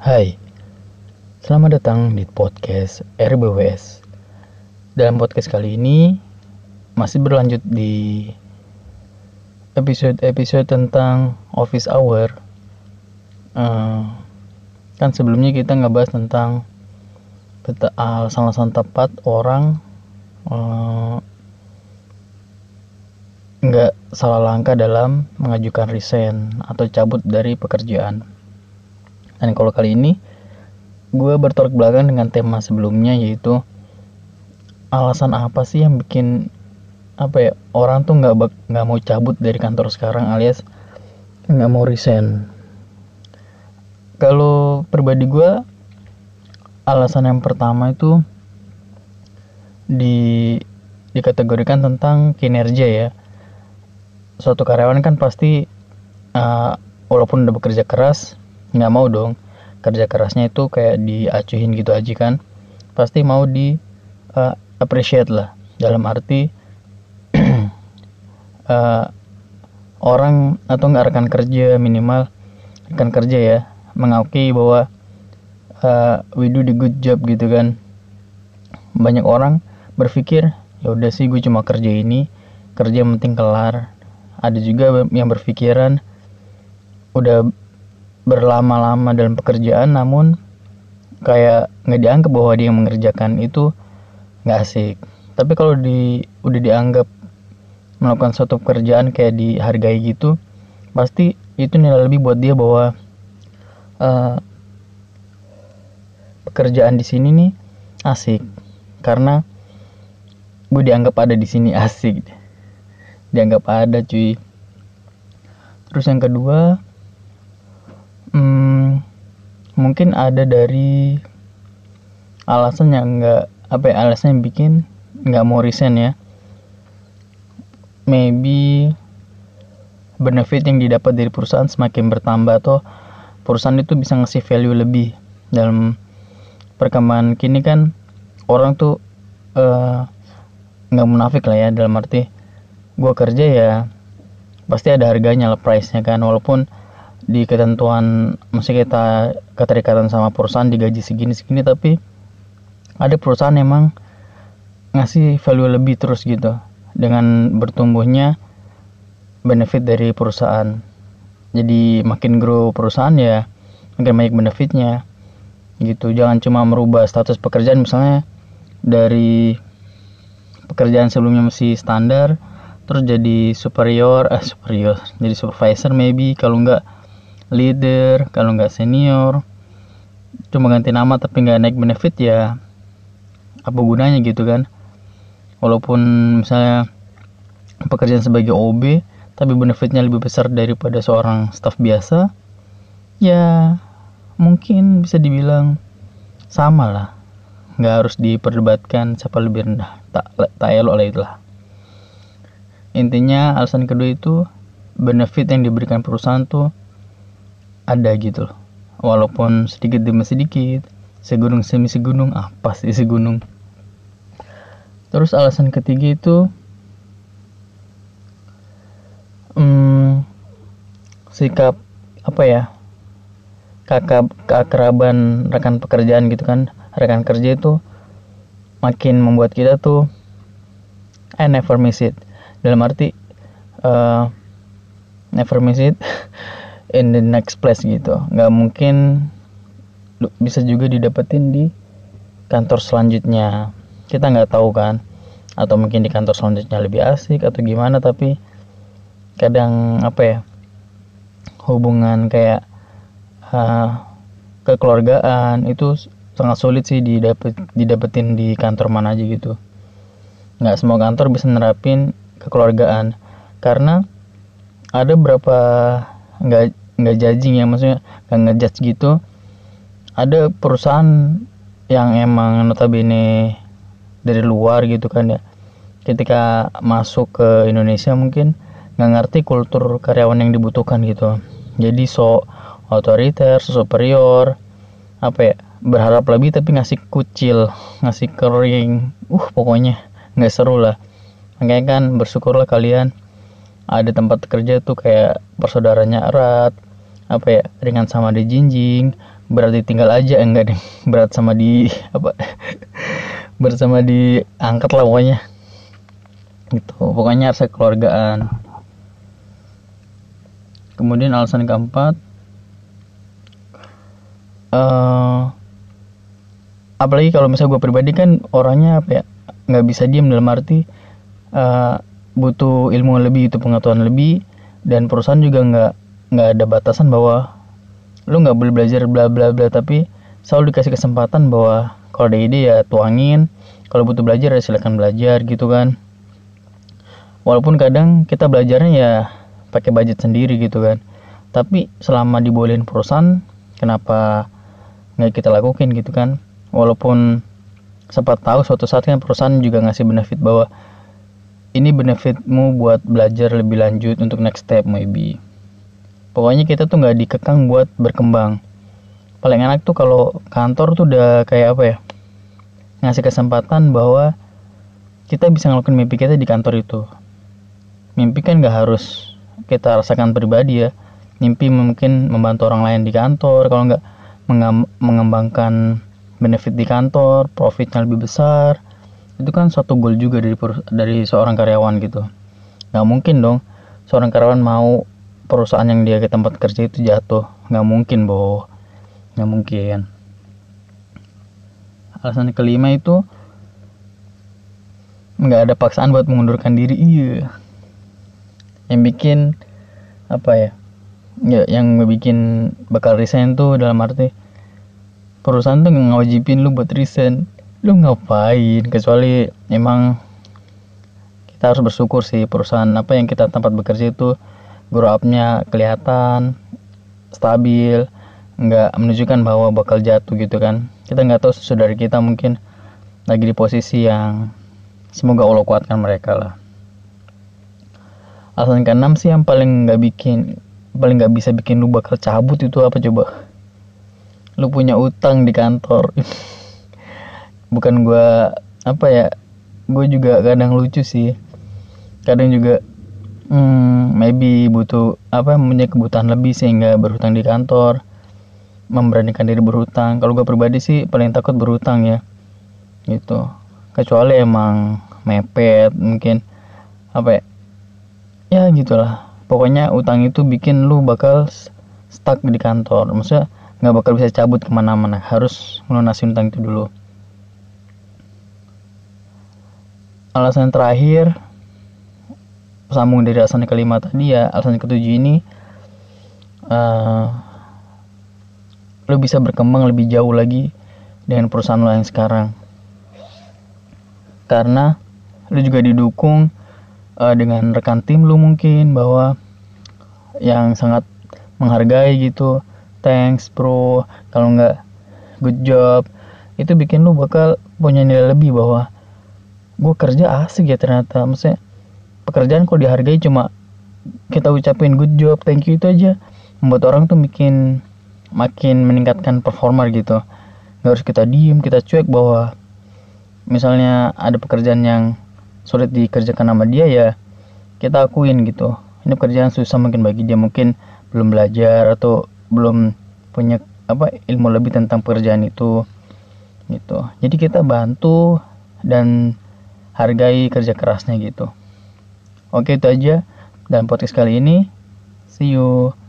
Hai, selamat datang di podcast RBWS. Dalam podcast kali ini masih berlanjut di episode-episode tentang office hour. Uh, kan sebelumnya kita ngebahas tentang alasan-alasan tepat orang uh, nggak salah langkah dalam mengajukan resign atau cabut dari pekerjaan. Dan kalau kali ini gue bertolak belakang dengan tema sebelumnya yaitu alasan apa sih yang bikin apa ya orang tuh nggak nggak mau cabut dari kantor sekarang alias nggak mau resign. Kalau pribadi gue alasan yang pertama itu di dikategorikan tentang kinerja ya suatu karyawan kan pasti uh, walaupun udah bekerja keras nggak mau dong. Kerja kerasnya itu kayak diacuhin gitu aja kan. Pasti mau di uh, appreciate lah. Dalam arti uh, orang atau nggak rekan kerja minimal rekan kerja ya mengakui bahwa uh, we do the good job gitu kan. Banyak orang berpikir ya udah sih gue cuma kerja ini kerja penting kelar. Ada juga yang berpikiran udah berlama-lama dalam pekerjaan namun kayak nggak dianggap bahwa dia yang mengerjakan itu nggak asik. Tapi kalau di udah dianggap melakukan suatu pekerjaan kayak dihargai gitu pasti itu nilai lebih buat dia bahwa uh, pekerjaan di sini nih asik. Karena gue dianggap ada di sini asik. Dianggap ada cuy. Terus yang kedua hmm, mungkin ada dari alasan yang enggak apa ya alasan yang bikin nggak mau resign ya. Maybe benefit yang didapat dari perusahaan semakin bertambah atau perusahaan itu bisa ngasih value lebih. Dalam perkembangan kini kan orang tuh eh, nggak uh, munafik lah ya dalam arti gue kerja ya pasti ada harganya lah price nya kan. Walaupun di ketentuan masih kita keterikatan sama perusahaan digaji segini segini tapi ada perusahaan emang ngasih value lebih terus gitu dengan bertumbuhnya benefit dari perusahaan. Jadi makin grow perusahaan ya makin banyak benefitnya gitu. Jangan cuma merubah status pekerjaan misalnya dari pekerjaan sebelumnya masih standar terus jadi superior eh superior jadi supervisor maybe kalau nggak leader kalau nggak senior cuma ganti nama tapi nggak naik benefit ya apa gunanya gitu kan. Walaupun misalnya pekerjaan sebagai OB tapi benefitnya lebih besar daripada seorang staff biasa ya mungkin bisa dibilang sama lah. Nggak harus diperdebatkan siapa lebih rendah tak tak elok lah itulah. Intinya alasan kedua itu benefit yang diberikan perusahaan tuh ada gitu loh. Walaupun sedikit demi sedikit segunung semi segunung apa sih segunung. Terus alasan ketiga itu hmm, sikap apa ya kakak keakraban rekan pekerjaan gitu kan. Rekan kerja itu makin membuat kita tuh I never miss it. Dalam arti uh, never miss it in the next place gitu. Nggak mungkin bisa juga didapetin di kantor selanjutnya. Kita nggak tahu kan. Atau mungkin di kantor selanjutnya lebih asik atau gimana tapi kadang apa ya hubungan kayak uh, kekeluargaan itu sangat sulit sih didapet didapetin di kantor mana aja gitu. Nggak semua kantor bisa nerapin kekeluargaan. Karena ada berapa nggak nggak judging ya maksudnya nggak ngejudge gitu. Ada perusahaan yang emang notabene dari luar gitu kan ya. Ketika masuk ke Indonesia mungkin nggak ngerti kultur karyawan yang dibutuhkan gitu. Jadi so otoriter so superior apa ya berharap lebih tapi ngasih kucil ngasih kering. Uh pokoknya nggak seru lah. Makanya kan bersyukurlah kalian ada tempat kerja tuh kayak persaudaranya erat apa ya ringan sama di jinjing berat ditinggal aja enggak deh berat sama di apa berat sama diangkat lah pokoknya. Gitu pokoknya harus kekeluargaan. Kemudian alasan keempat uh, apalagi kalau misalnya gue pribadi kan orangnya apa ya nggak bisa diem dalam arti uh, butuh ilmu lebih itu pengetahuan lebih dan perusahaan juga nggak nggak ada batasan bahwa lu nggak boleh belajar bla bla bla tapi selalu dikasih kesempatan bahwa kalau ada ide ya tuangin kalau butuh belajar ya silakan belajar gitu kan. Walaupun kadang kita belajarnya ya pakai budget sendiri gitu kan. Tapi selama dibolehin perusahaan kenapa nggak kita lakukan gitu kan? Walaupun sempat tahu suatu saat kan perusahaan juga ngasih benefit bahwa ini benefitmu buat belajar lebih lanjut untuk next step maybe pokoknya kita tuh nggak dikekang buat berkembang. Paling enak tuh kalau kantor tuh udah kayak apa ya? Ngasih kesempatan bahwa kita bisa ngelakuin mimpi kita di kantor itu. Mimpi kan nggak harus kita rasakan pribadi ya. Mimpi mungkin membantu orang lain di kantor kalau nggak mengembangkan benefit di kantor profitnya lebih besar. Itu kan suatu goal juga dari dari seorang karyawan gitu. Nggak mungkin dong seorang karyawan mau perusahaan yang dia ke tempat kerja itu jatuh. Nggak mungkin boh nggak mungkin. Alasan kelima itu nggak ada paksaan buat mengundurkan diri. Iya. Yang bikin apa ya ya yang bikin bakal resign tuh dalam arti perusahaan tuh ngawajibin lu buat resign. Lu ngapain? Kecuali emang kita harus bersyukur sih perusahaan apa yang kita tempat bekerja itu grow up-nya kelihatan stabil nggak menunjukkan bahwa bakal jatuh gitu kan. Kita nggak tahu saudara kita mungkin lagi di posisi yang semoga Allah kuatkan mereka lah. Alasan keenam sih yang paling nggak bikin paling nggak bisa bikin lu bakal cabut itu apa coba? Lu punya utang di kantor. Bukan gua apa ya gue juga kadang lucu sih. Kadang juga hmm, maybe butuh apa punya kebutuhan lebih sehingga berhutang di kantor. Memberanikan diri berhutang. Kalau gue pribadi sih paling takut berhutang ya. Gitu. Kecuali emang mepet mungkin apa ya ya gitulah. Pokoknya utang itu bikin lu bakal stuck di kantor. Maksudnya nggak bakal bisa cabut ke mana-mana. Harus melunasi utang itu dulu. Alasan terakhir sambung dari alasan kelima tadi ya alasan ketujuh ini uh, lo bisa berkembang lebih jauh lagi dengan perusahaan lo yang sekarang. Karena lo juga didukung uh, dengan rekan tim lo mungkin bahwa yang sangat menghargai gitu thanks bro kalau nggak good job. Itu bikin lo bakal punya nilai lebih bahwa gue kerja asik ya ternyata. Maksudnya pekerjaan kok dihargai cuma kita ucapin good job thank you itu aja. Membuat orang tuh bikin makin meningkatkan performa gitu. Nggak harus kita diem kita cuek bahwa misalnya ada pekerjaan yang sulit dikerjakan sama dia ya kita akuin gitu. Ini pekerjaan susah mungkin bagi dia mungkin belum belajar atau belum punya apa ilmu lebih tentang pekerjaan itu gitu. Jadi kita bantu dan hargai kerja kerasnya gitu Oke itu aja dan podcast kali ini. See you.